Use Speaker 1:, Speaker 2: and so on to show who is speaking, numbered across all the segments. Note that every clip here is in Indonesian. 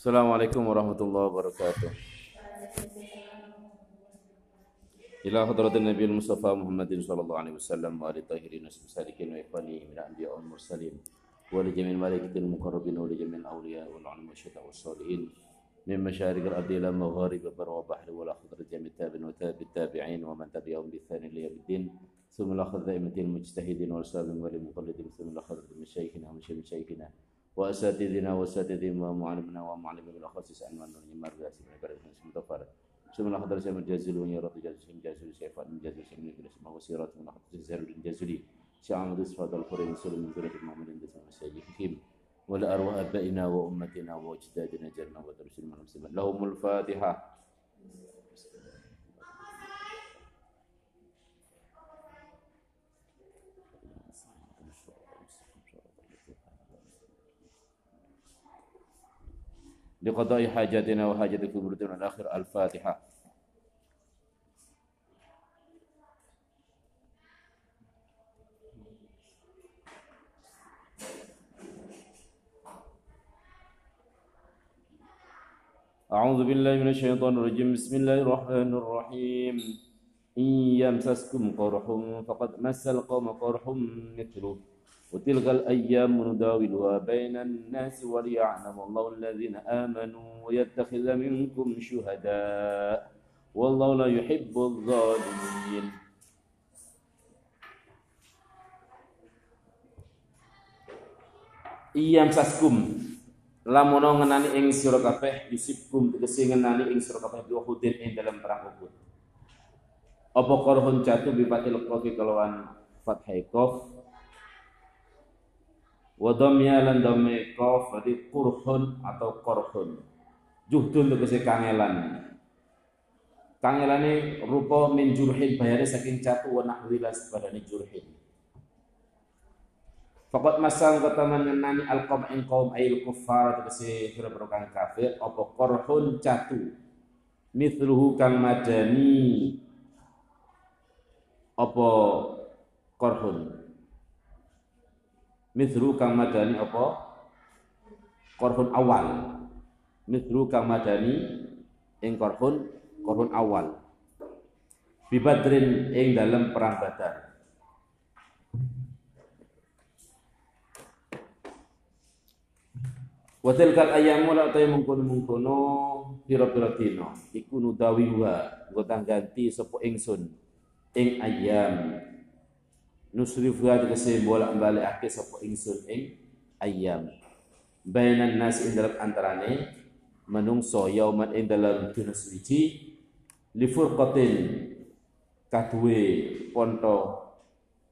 Speaker 1: Assalamualaikum warahmatullahi wabarakatuh. إلى حضرة النبي المصطفى محمد صلى الله عليه وسلم وعلى الطاهرين والسالكين وإخواني من الأنبياء والمرسلين ولجميع الملائكة المقربين ولجميع الأولياء والعلماء والشهداء والصالحين من مشارق الأرض إلى مغارب البر والبحر ولا خضر جميع التابعين وتاب التابعين ومن تبعهم بإحسان إلى يوم الدين ثم إلى خضر المجتهدين والسابقين والمقلدين ثم إلى خضر مشايخنا ومشايخنا وأساتذنا وأساتذ ومعلمنا ومعلمنا بالأخصص أن من يمر بأسهم عبارة من اسم تفارة الله لا حضر سيما الجازلون يرد جازل جازل شيفات من جازل سيما من اسم وسيرات من حضر الزهر الجازلي شعام دسفة القرين سلم من ذرة المؤمنين دسم مساجدهم ولأرواح أبائنا وأمتنا وأجدادنا جلنا ودرس المنسلمين لهم الفاتحة لقضاء حاجاتنا وحاجتكم بردنا الآخر. الفاتحة. أعوذ بالله من الشيطان الرجيم. بسم الله الرحمن الرحيم. إن يمسسكم قرح فقد مس القوم قرح مثله. وتلك الأيام نداولها بين الناس وليعلم الله الذين آمنوا ويتخذ منكم شهداء والله لا يحب الظالمين Iyam saskum lamun ngenani ing sira kabeh yusibkum tegese ngenani ing sira kabeh bi Uhudin ing dalam perang Uhud. Apa korhun jatuh bi fatil qafi kelawan fathai qaf Wa dhamya lan dhamme qaf berarti kurhun atau korhun. Juhdun tegese kangelan. Kangelane rupa min jurhin bayare saking jatuh wa nahwi las badane jurhin. Fakat masal kata mengenani al qom ing kaum ail kuffar tegese pira-pira kafir apa korhun catu mithluhu kang madani apa korhun mithlu kang madani apa? Korhun awal. Mithlu kang madani ing korhun korhun awal. Bibadrin ing dalam perang badar. Wa tilkal ayyamu la ta'i mungkono-mungkono pira-pira dina. Iku nudawiwa nggo ganti sapa ingsun. Ing ayam nusrifuha tegese bolak-balikake sapa ingsun ing ayam bainan nas ing dalam antarane manungso yauman ing dalam dina suci li furqatin kaduwe ponto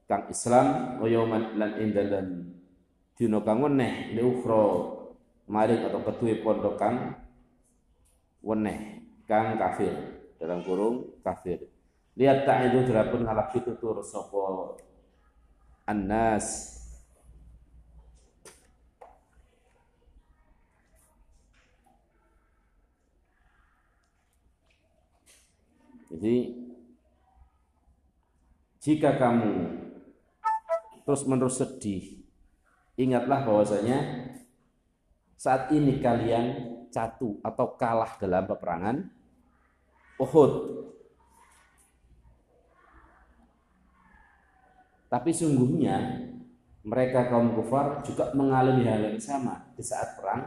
Speaker 1: kang Islam wa yauman lan ing dalam dina kang weneh li maring atau ketui pondok kang weneh kang kafir dalam kurung kafir lihat tak itu dirapun ngalap tutur sopo annas jadi jika kamu terus menerus sedih ingatlah bahwasanya saat ini kalian catu atau kalah dalam peperangan Uhud. Tapi sungguhnya mereka kaum kufar juga mengalami hal yang sama di saat perang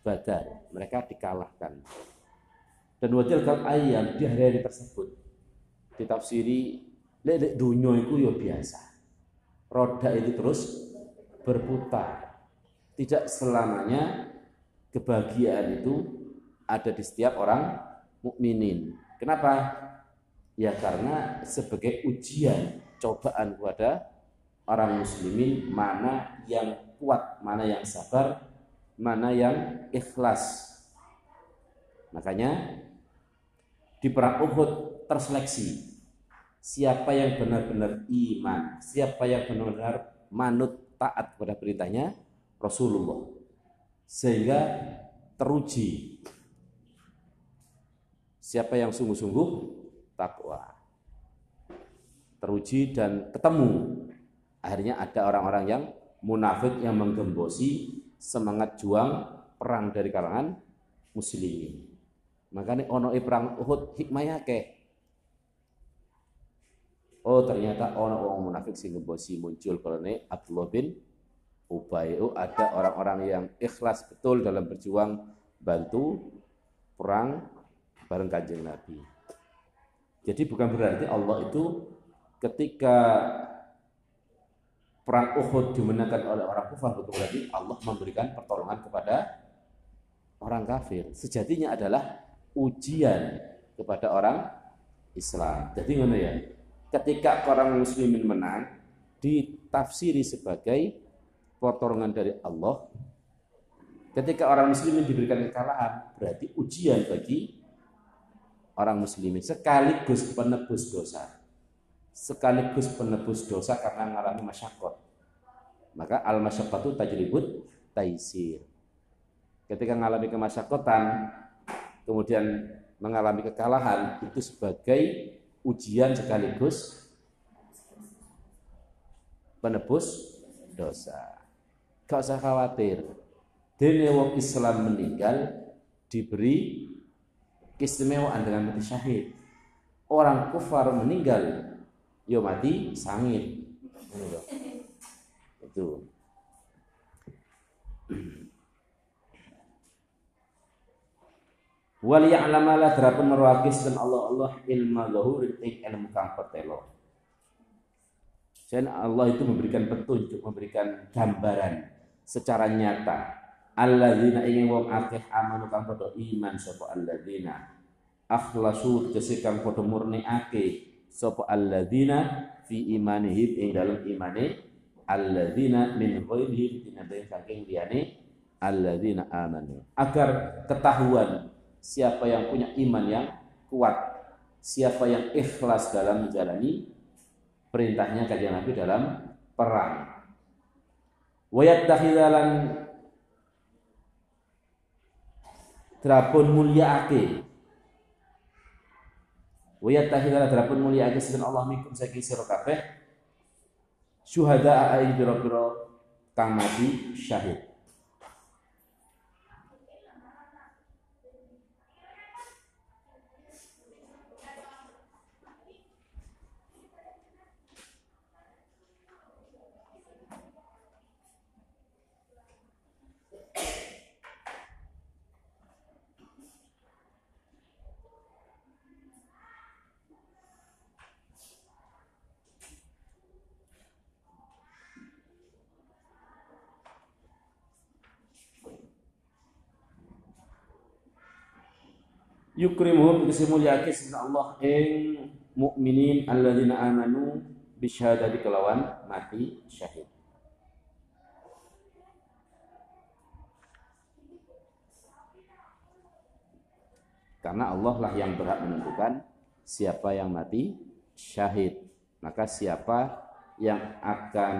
Speaker 1: Badar. Mereka dikalahkan. Dan wajah kal ayam di hari-hari tersebut ditafsiri lelek dunia itu ya biasa. Roda itu terus berputar. Tidak selamanya kebahagiaan itu ada di setiap orang mukminin. Kenapa? Ya karena sebagai ujian, cobaan kepada orang muslimin mana yang kuat, mana yang sabar, mana yang ikhlas. Makanya di perang Uhud terseleksi siapa yang benar-benar iman, siapa yang benar-benar manut taat pada perintahnya Rasulullah. Sehingga teruji. Siapa yang sungguh-sungguh takwa teruji dan ketemu akhirnya ada orang-orang yang munafik yang menggembosi semangat juang perang dari kalangan muslimin. Makanya ono perang Uhud hikmahnya ke. Oh ternyata ono orang munafik sing bosi muncul karena Abdullah bin Ubay. Oh ada orang-orang yang ikhlas betul dalam berjuang bantu perang bareng kanjeng Nabi. Jadi bukan berarti Allah itu ketika perang Uhud dimenangkan oleh orang kufar bukan berarti Allah memberikan pertolongan kepada orang kafir. Sejatinya adalah ujian kepada orang Islam. Jadi ngono ya. Ketika orang muslimin menang ditafsiri sebagai pertolongan dari Allah. Ketika orang muslimin diberikan kekalahan berarti ujian bagi orang muslimin sekaligus penebus dosa. Sekaligus penebus dosa karena mengalami masyakot. Maka al masyakotu tajribut taisir. Ketika mengalami kemasyakotan, kemudian mengalami kekalahan itu sebagai ujian sekaligus penebus dosa. Gak usah khawatir. Dene wong Islam meninggal diberi keistimewaan dengan mati syahid. Orang kufar meninggal yo mati sangit. Itu. wal ya'lamala terapun merwakis dan Allah Allah ilma zahur ing ilmu kang petelo dan Allah itu memberikan petunjuk memberikan gambaran secara nyata. Alladzina ingin wong akeh amanu kang padha iman sapa alladzina. Akhlasu tegese kang padha murniake sapa alladzina fi imanihim ing dalam imane alladzina min ghairihim tinabe saking liyane alladzina amanu agar ketahuan siapa yang punya iman yang kuat, siapa yang ikhlas dalam menjalani perintahnya kajian Nabi dalam perang. Wayat tahidalan terapun mulia ake. Wayat tahidalan terapun mulia ake sedang Allah mikum sagi sira syuhada aing biro-biro kang mati syahid. Yukrimuhum tegese mulyake Allah ing mukminin alladzina amanu bisyahadati kelawan mati syahid. Karena Allah lah yang berhak menentukan siapa yang mati syahid. Maka siapa yang akan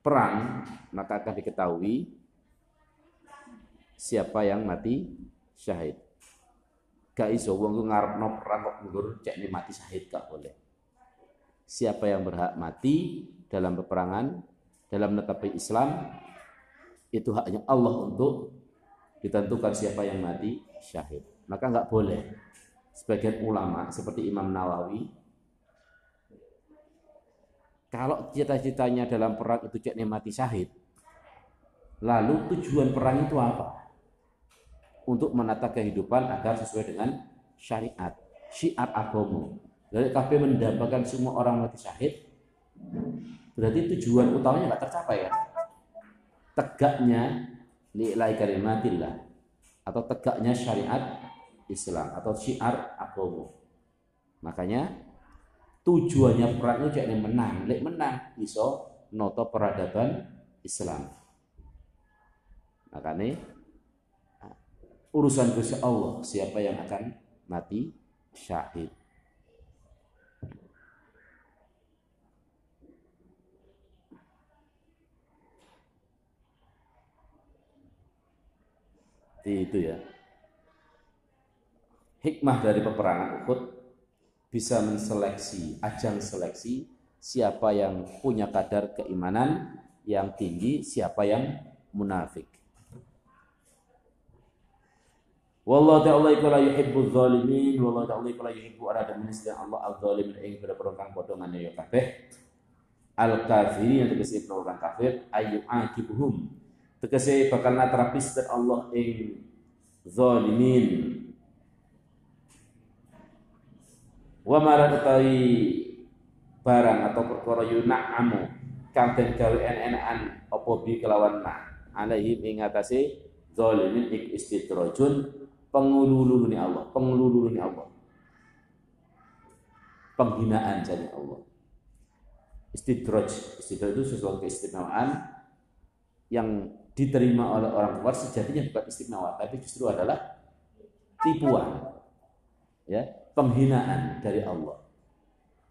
Speaker 1: perang maka akan diketahui siapa yang mati syahid. Gak iso wong ku ngarepno perang kok nggur cek mati syahid gak boleh. Siapa yang berhak mati dalam peperangan, dalam menetapi Islam, itu haknya Allah untuk ditentukan siapa yang mati syahid. Maka nggak boleh sebagian ulama seperti Imam Nawawi kalau cita-citanya dalam perang itu cek mati syahid, lalu tujuan perang itu apa? Untuk menata kehidupan agar sesuai dengan syariat, syiar agama. Jadi KB mendapatkan semua orang mati syahid, berarti tujuan utamanya nggak tercapai ya. Tegaknya li'lai kalimatillah atau tegaknya syariat Islam atau syiar agama. Makanya tujuannya perang itu jangan menang, lek menang iso noto peradaban Islam. Makanya urusan Gusti Allah siapa yang akan mati syahid. Itu ya. Hikmah dari peperangan Uhud bisa menseleksi, ajang seleksi siapa yang punya kadar keimanan yang tinggi, siapa yang munafik. Wallahu ta'ala iku la yuhibbu dzalimin, wallahu ta'ala iku la yuhibbu arada min Allah al-dzalimin ing pira-pira kang padha ngene ya kabeh. Al-kafirin yang tegese pira kang kafir ayu akibuhum. Tegese bakal natrapis Allah ing zalimin. Wa maradai barang atau perkara yuna'amu kang den gawe enak-enakan apa bi kelawan na alaihi ing atase zalimin ik istidrajun pengululuni Allah, pengululuni Allah. Penghinaan jadi Allah. Istidraj, istidraj itu sesuatu keistimewaan yang diterima oleh orang luar sejatinya bukan istimewa, tapi justru adalah tipuan. Ya, penghinaan dari Allah.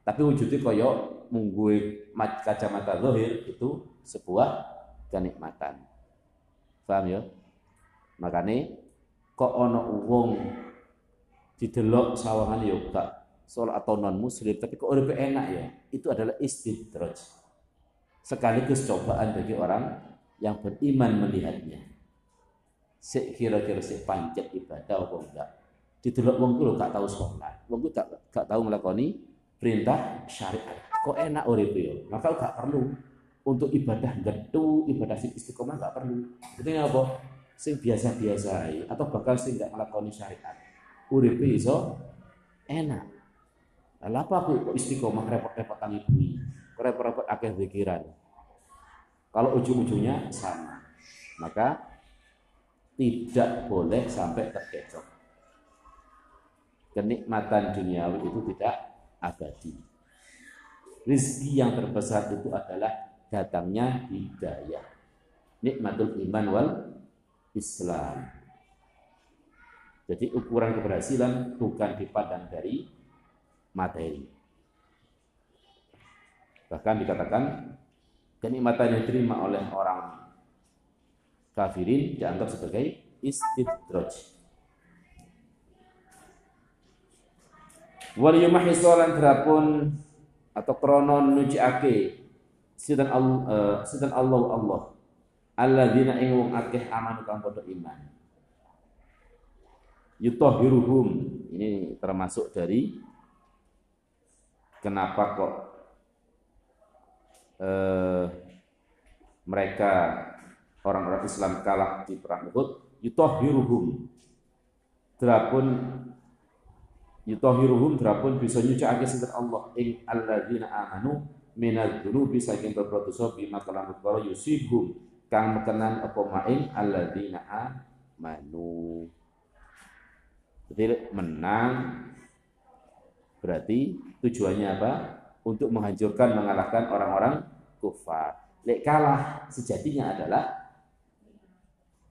Speaker 1: Tapi wujudnya koyok munggui kacamata zahir itu sebuah kenikmatan. Paham ya? Makanya kok ono wong didelok sawangan ya gak sholat atau non muslim tapi kok lebih enak ya? Itu adalah istidraj. Sekaligus cobaan bagi orang yang beriman melihatnya. Si kira-kira si pancet ibadah apa enggak? Didelok wong kulo gak tahu sholat wong kulo gak, gak tahu melakoni perintah syariat. Kok enak urip ya? Maka gak perlu. Untuk ibadah gedu ibadah istiqomah gak perlu. Itu apa sing biasa-biasa atau bahkan sing nggak ngelakoni syariat uripe iso enak. Lalu apa aku istiqomah repot-repotan ibu repot-repot akeh pikiran? Kalau ujung-ujungnya sama maka tidak boleh sampai terkecoh. Kenikmatan duniawi itu tidak abadi. Rizki yang terbesar itu adalah datangnya hidayah. Nikmatul iman wal Islam. Jadi ukuran keberhasilan bukan dipandang dari materi. Bahkan dikatakan kenikmatan yang diterima oleh orang kafirin dianggap sebagai istidraj. Wal yumahi terapun atau kronon nujiake sidan Allah, uh, Allah Allah alladzina ing wong akeh amanu kang padha iman. Yutahhiruhum. Ini termasuk dari kenapa kok eh, mereka orang-orang Islam kalah di perang Uhud. Yutahhiruhum. Drapun yutahhiruhum drapun bisa nyucake sinten Allah? Ing alladzina amanu minadz dzunubi saking berbuat dosa bima kalamun yusibhum kang mekenan apa maing alladzina amanu. Jadi menang berarti tujuannya apa? Untuk menghancurkan, mengalahkan orang-orang kufar. Lek kalah sejatinya adalah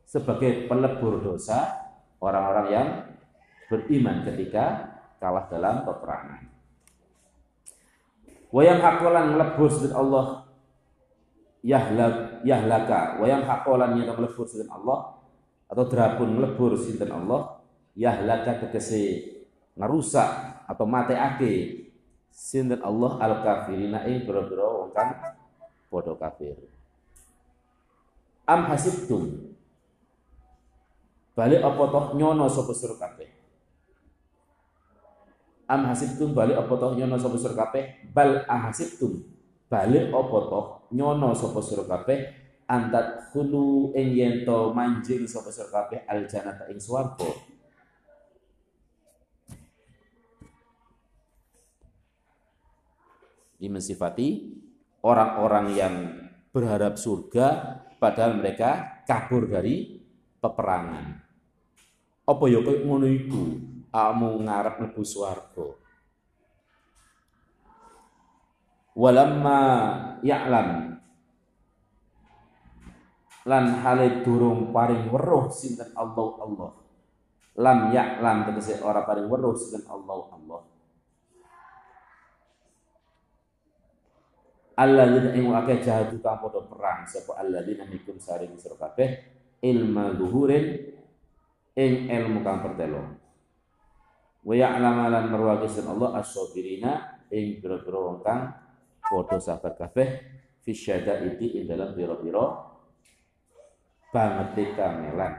Speaker 1: sebagai pelebur dosa orang-orang yang beriman ketika kalah dalam peperangan. Wayang hakolan melebur Allah yahlak yahlaka wa hakolan yang melebur sinten Allah atau drapun melebur sinten Allah yahlaka tegese ngarusak atau mateake sinten Allah al kafirina ing boro-boro wong kang padha kafir. Am hasibtum? Balik apa toh nyono sapa sira kabeh? Am hasibtum? Balik apa toh nyono sapa sira kabeh? Bal ahasibtum balik apa toh? Nyono sapa sira kabeh? Antat khulu ing yen to manjing sapa sira kabeh? Al jannata ing swarga. Ini orang-orang yang berharap surga padahal mereka kabur dari peperangan. Apa ya kowe ngono iku? Amu ngarep mlebu swarga walamma ya'lam. Lan hale durung paring weruh sinten Allah Allah. Lam ya'lam tegese ora paring weruh sinten Allah Allah. Alladzina ing akeh jahadu kang padha perang sapa alladzina mikum saring sira kabeh ilma luhurin ing ilmu kang pertelo. Wa ya'lam lan marwaqi Allah as-sabirina ing pira-pira wong kang Foto sahabat kabeh fisyada iti ing dalam biro-biro bangete Melan.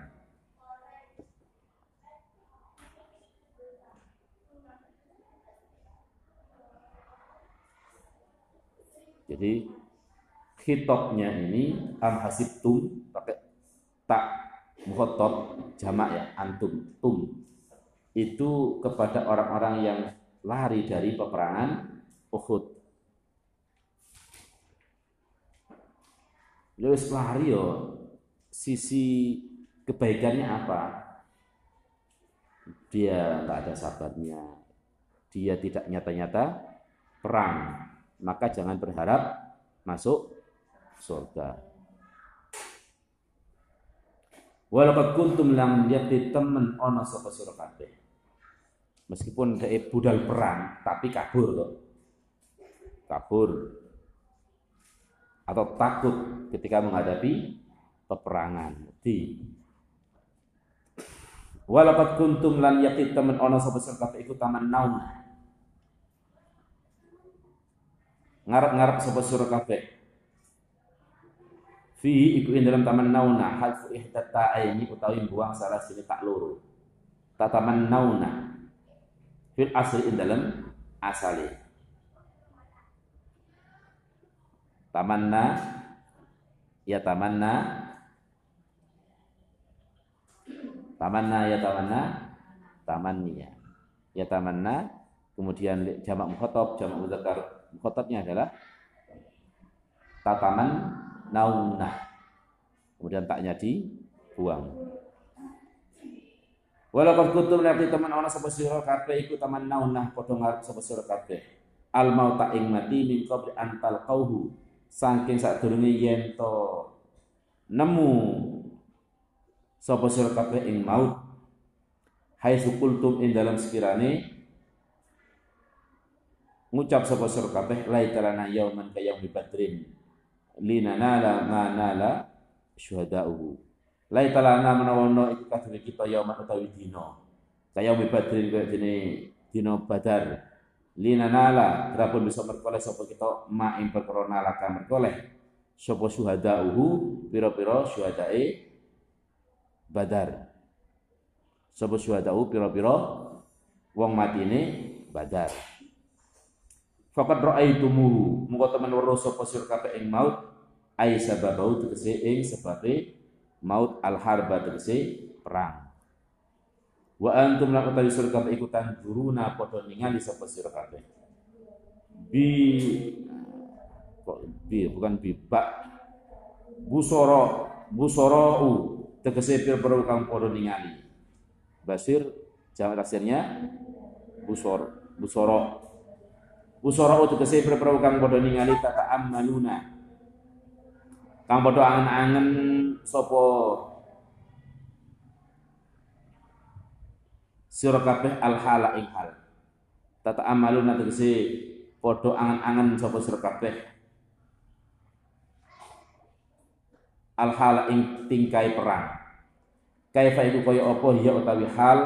Speaker 1: Jadi hitopnya ini am hasibtum pakai tak muhotob jamak ya antum tum. Itu kepada orang-orang yang lari dari peperangan Uhud. Lewis lari yo sisi kebaikannya apa? Dia nggak ada sabarnya, dia tidak nyata-nyata perang, maka jangan berharap masuk surga. Walaupun kuntum lam yati temen ono sapa sira. Meskipun dhek budal perang, tapi kabur kok. Kabur atau takut ketika menghadapi peperangan. Di. Walaupun kuntum lam yati temen ono sapa sira kabeh iku taman nauna. Ngarep-ngarep sapa sira kabeh fi iku ing dalam taman nauna halfu ihdata aini utawi buang salah sini tak loro. Tataman nauna fil asli dalam asali tamanna ya tamanna tamanna ya tamanna tamanniya ya tamanna kemudian jamak mukhatab jamak mudzakkar mukhatabnya adalah tataman naunah. Kemudian taknya dibuang. Walaupun kutum nanti teman orang sapa sira kabeh iku taman naunah padha ngarep sapa sira kabeh. Al mauta ing mati min qabli antal qauhu. Saking sadurunge yen to nemu sapa sira kabeh ing maut. Hai sukultum ing dalam sekirane ngucap sapa sira kabeh laitalana yauman kayaumi badrin linanala manala syuhada'uhu laitalana menawono iku kadene kita yauman utawi dina kaya umi badrin kaya dene dina badar linanala berapun bisa merkoleh sapa kita? Ma ing perkara nalaka merkoleh sapa syuhada'uhu? Pira-pira syuhadae badar. Sapa syuhada'u pira-pira wong matine badar. Fakat ra'aitumuhu. Muga temen weruh sapa sira kabeh ing maut. Ai sababau tegese ing sebabe maut. Al harba tegese perang. Wa antum la utawi sira kabeh ikutan duruna padha ningali sapa sira. Bi kok bi bukan bi ba busoro busoro tegese pira-pira kang padha ningali. Basir jamak tasirnya busor busoro Usara tegese pira-pira kang padha ningali tata amaluna. Kang padha angen-angen sapa sira kabeh al hala ing hal. Tata amaluna tegese padha angen-angen sapa sira kabeh. Al hala ing tingkai perang. Kaifa iku kaya apa ya utawi hal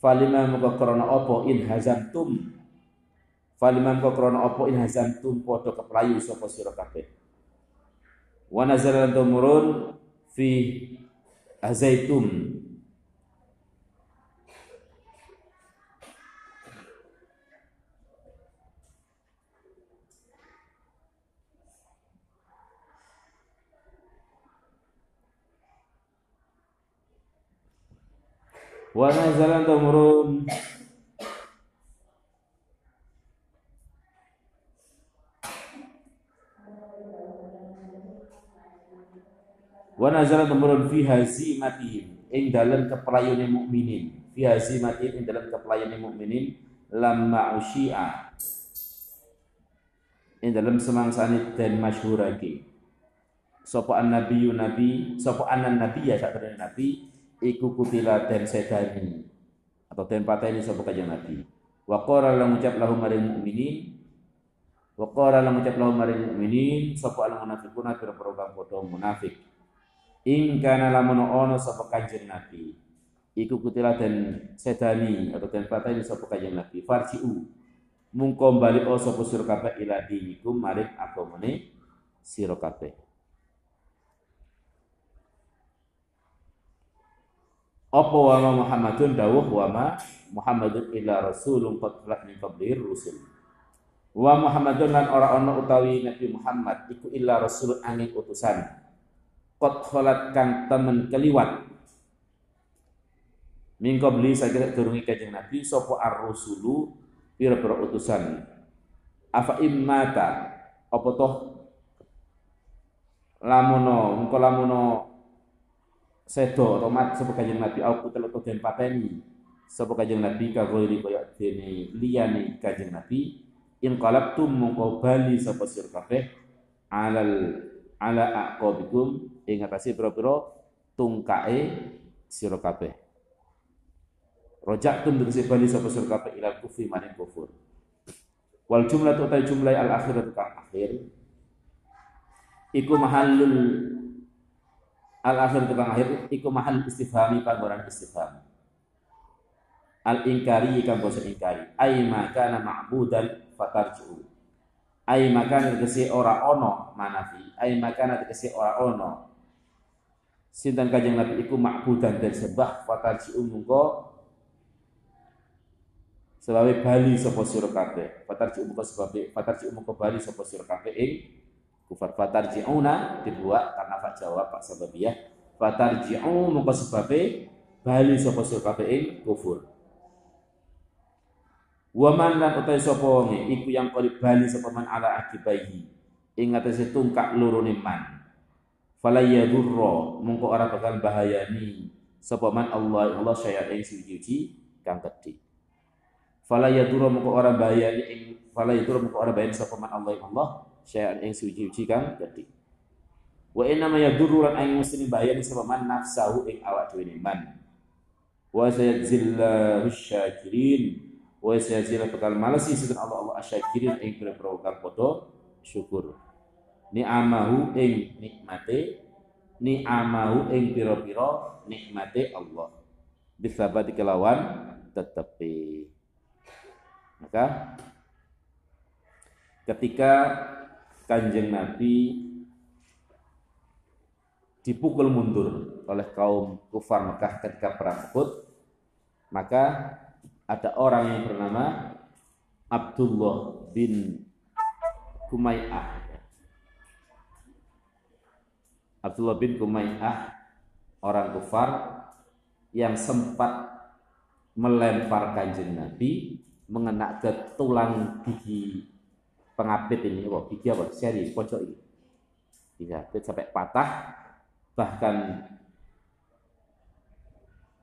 Speaker 1: falima muka krana apa in hazantum Faliman kau krono opo in hazantum podo keplayu sapa sira kabeh. Wa nazala tumurun fi azaitum Wa nazala tumurun wa nazala tumurun fi hazimatihim ing dalam kepelayane mukminin. Fi hazimatihim ing dalam kepelayane mukminin lamma usyi'a. Ing dalam semangsane dan masyhurake. Sapa annabiyyu nabi sapa anan nabi ya nabi iku kutila dan sedani atau den pateni sapa kanjeng nabi. Wa qala lan ngucap lahum maring mukminin. Wa qala lan ngucap lahum maring mukminin sapa munafiquna pira-pira kang padha munafik. Ing kana lamun ono sapa kanjeng Nabi. Iku kutila dan sedani atau dan pateni sapa kanjeng Nabi. Farjiu. Mungko balik o sapa sira ila dinikum maring agamane kabeh apa wa ma Muhammadun dawuh wa ma Muhammadun illa rasulun qad min qablihi rusul Wa Muhammadun lan ora ana utawi Nabi Muhammad iku illa rasul angin utusan. Qad khalat kang temen keliwat. Mingko beli sakira durungi kanjeng Nabi sapa ar-rusulu pira-pira utusan. Afa immata apa toh lamuno engko lamuno sedo atau mat sapa kanjeng Nabi? Aku teluk den pateni. Sapa kanjeng Nabi? Kagori kaya dene liyane kanjeng Nabi. In qalabtum mongko bali sapa sir kabeh. Alal ala aqabikum. Ing atase pira-pira tungkae sira kabeh. Rojaktum tegese bali sapa sir kabeh ila kufri maning kufur. Wal jumlah tu jumlah al akhirat kang akhir. Iku mahallul al akhir tukang akhir iku mahal istifhami panggonan istifham al ingkari kang basa ingkari ay maka ma'budan fatarji'u ai makana tegese ora ono manafi. Ai makana tegese ora ono. Sinten kanjeng Nabi iku makbudan dan sembah fatarji'u mungko sebab bali sapa sira kabeh. Fatarji'u mungko sebab fatarji'u mungko bali sapa sira kabeh ing kufar fatarji'una dibuat karena pak jawab pak sababiyah fatarji'u mungko sebab bali sapa kabeh ing kufur Wa man lan utai sapa wonge iku yang qari bali sapa man ala akibaihi ing atase tungkak lorone man. Fala yadurra mungko ora bakal bahayani sapa man Allah Allah saya ing suci kang gedhe. Fala yadurra mungko ora bahayani ing fala yadurra mungko ora bahayani sapa man Allah Allah saya ing suci kang gedhe. Wa inna ma yadurru lan ing mesti bahayani sapa man nafsahu ing awak dhewe man. Wa sayadzillahu syakirin. Wa sayazila bakal malasi sinten Allah Allah asyakirin ing pira-pira kang padha syukur. Ni'amahu ing nikmate ni'amahu ing pira-pira nikmate Allah. Bisabati kelawan tetepi. Maka ketika kanjeng Nabi dipukul mundur oleh kaum kufar Mekah ketika perang Uhud maka ada orang yang bernama Abdullah bin Kumay'ah. Abdullah bin Kumay'ah orang kufar yang sempat melempar kanjeng Nabi mengena ke tulang gigi pengapit ini, oh, gigi apa? Seri, pojok ini. Dijapit sampai patah, bahkan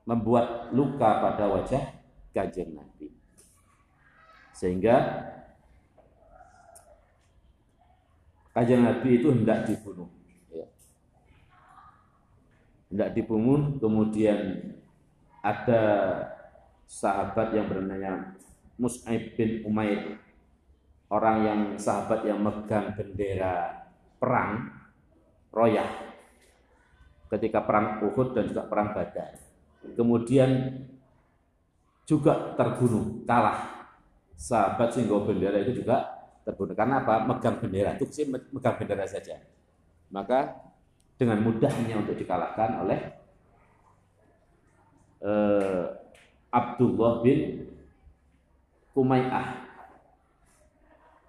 Speaker 1: membuat luka pada wajah kajian Nabi. Sehingga kajian Nabi itu hendak dibunuh. Ya. Hendak dibunuh, kemudian ada sahabat yang bernama Mus'aib bin Umair orang yang sahabat yang megang bendera perang royah ketika perang Uhud dan juga perang Badar. Kemudian juga terbunuh, kalah. Sahabat singgo bendera itu juga terbunuh. Karena apa? Megang bendera. Itu sih megang bendera saja. Maka dengan mudahnya untuk dikalahkan oleh eh, Abdullah bin Kumay'ah.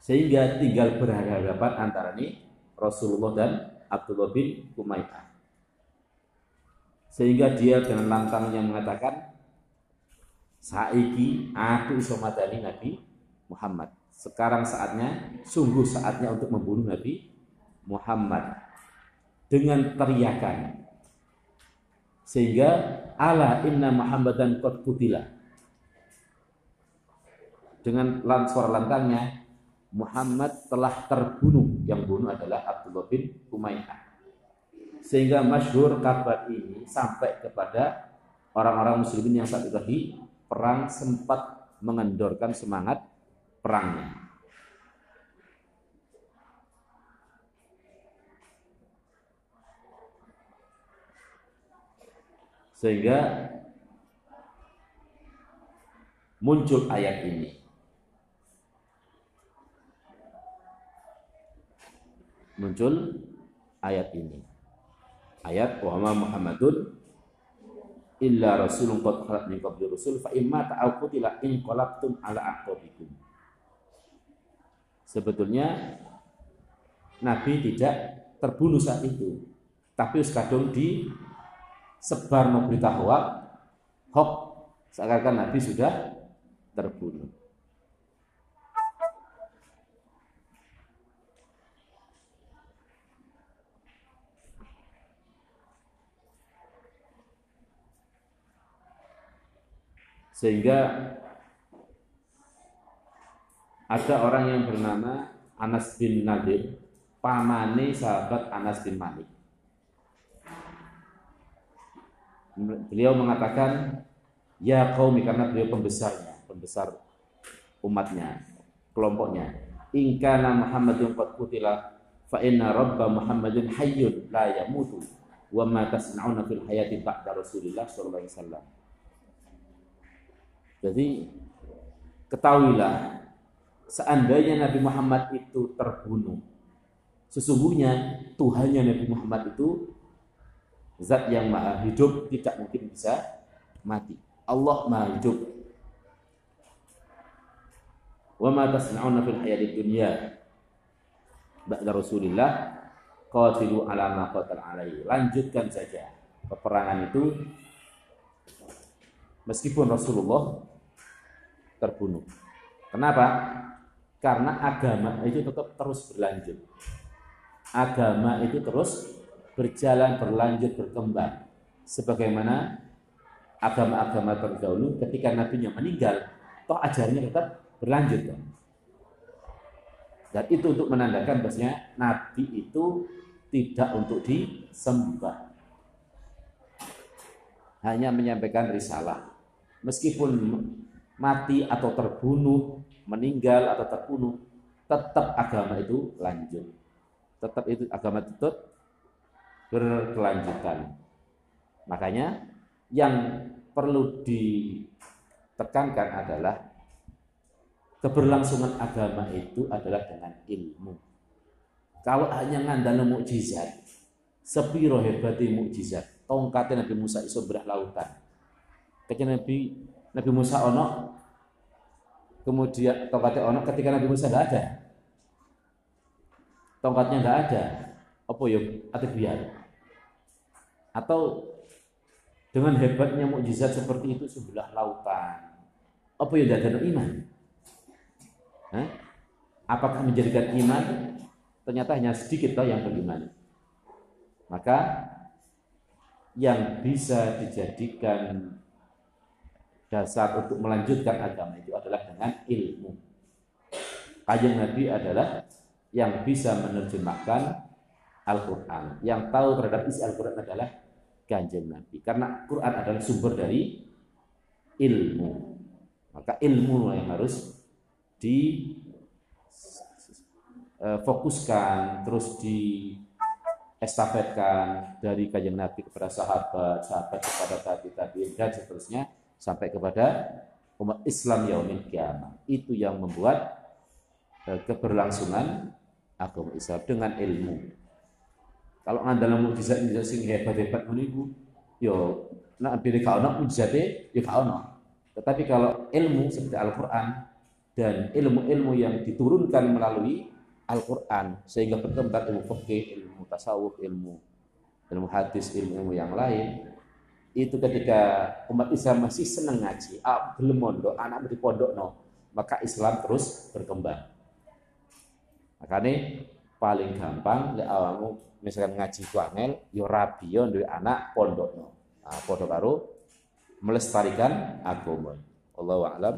Speaker 1: Sehingga tinggal berhadapan antara ini Rasulullah dan Abdullah bin Kumay'ah. Sehingga dia dengan lantangnya mengatakan, saiki aku iso matani Nabi Muhammad. Sekarang saatnya, sungguh saatnya untuk membunuh Nabi Muhammad dengan teriakan. Sehingga ala inna Muhammadan qad kutila. Dengan suara lantangnya Muhammad telah terbunuh. Yang bunuh adalah Abdullah bin Umayyah. Sehingga masyhur kabar ini sampai kepada orang-orang muslimin yang saat itu perang sempat mengendorkan semangat perangnya. Sehingga muncul ayat ini. Muncul ayat ini. Ayat wa Muhammadun illa rasulun qad khalat min qabli rusul fa imma ta'aw qutila in qalabtum ala aqabikum Sebetulnya Nabi tidak terbunuh saat itu, tapi kadung di sebar no berita hoak, hoax seakan-akan Nabi sudah terbunuh. Sehingga ada orang yang bernama Anas bin Nadir, pamane sahabat Anas bin Malik. Beliau mengatakan, ya kaum karena beliau pembesarnya, pembesar umatnya, kelompoknya. Ingkana Muhammadun qad kutila fa inna rabba Muhammadin hayyun la yamutu wa ma tasna'una fil hayati ba'da Rasulillah sallallahu alaihi wasallam. Jadi ketahuilah seandainya Nabi Muhammad itu terbunuh, sesungguhnya Tuhannya Nabi Muhammad itu zat yang maha hidup tidak mungkin bisa mati. Allah maha hidup. Wa ma tasna'una fil hayatid dunya ba'da Rasulillah qatilu ala ma qatal alaihi. Lanjutkan saja peperangan itu meskipun Rasulullah terbunuh. Kenapa? Karena agama itu tetap terus berlanjut. Agama itu terus berjalan, berlanjut, berkembang. Sebagaimana agama-agama terdahulu ketika nabinya meninggal, toh ajarnya tetap berlanjut. Dan itu untuk menandakan bahasanya nabi itu tidak untuk disembah. Hanya menyampaikan risalah. Meskipun mati atau terbunuh, meninggal atau terbunuh, tetap agama itu lanjut. Tetap itu agama itu berkelanjutan. Makanya yang perlu ditekankan adalah keberlangsungan agama itu adalah dengan ilmu. Kalau hanya ngandalnya mukjizat, sepiro hebati mukjizat, tongkatnya Nabi Musa iso berah lautan. Ketika Nabi Nabi Musa ono kemudian tongkatnya ono ketika Nabi Musa tidak ada. Tongkatnya tidak ada apa ya atau biar. Atau dengan hebatnya mukjizat seperti itu sebelah lautan. Apa yang ada iman? Hah? apakah menjadikan iman? Ternyata hanya sedikit toh yang beriman. Maka yang bisa dijadikan dasar untuk melanjutkan agama itu adalah dengan ilmu. Kajian Nabi adalah yang bisa menerjemahkan Al-Quran. Yang tahu terhadap isi Al-Quran adalah kanjeng Nabi. Karena Quran adalah sumber dari ilmu. Maka ilmu yang harus difokuskan, terus di estafetkan dari kajian Nabi kepada sahabat, sahabat kepada tabi tabiin dan seterusnya sampai kepada umat Islam yaumil kiamat. Itu yang membuat eh, keberlangsungan agama Islam dengan ilmu. Kalau dalam mukjizat mukjizat sing hebat-hebat meniku, yo nak pilih kau nak mukjizatnya, ya kau nak. Tetapi kalau ilmu seperti Al-Quran dan ilmu-ilmu yang diturunkan melalui Al-Quran sehingga berkembang ilmu fikih, ilmu tasawuf, ilmu ilmu hadis, ilmu-ilmu yang lain itu ketika umat Islam masih senang ngaji, ah, belum mondok, anak di pondok no, maka Islam terus berkembang. Makanya paling gampang lek awakmu misalkan ngaji ku angel, yo rabi yo anak pondok no. Nah, pondok baru melestarikan agama. Allahu a'lam.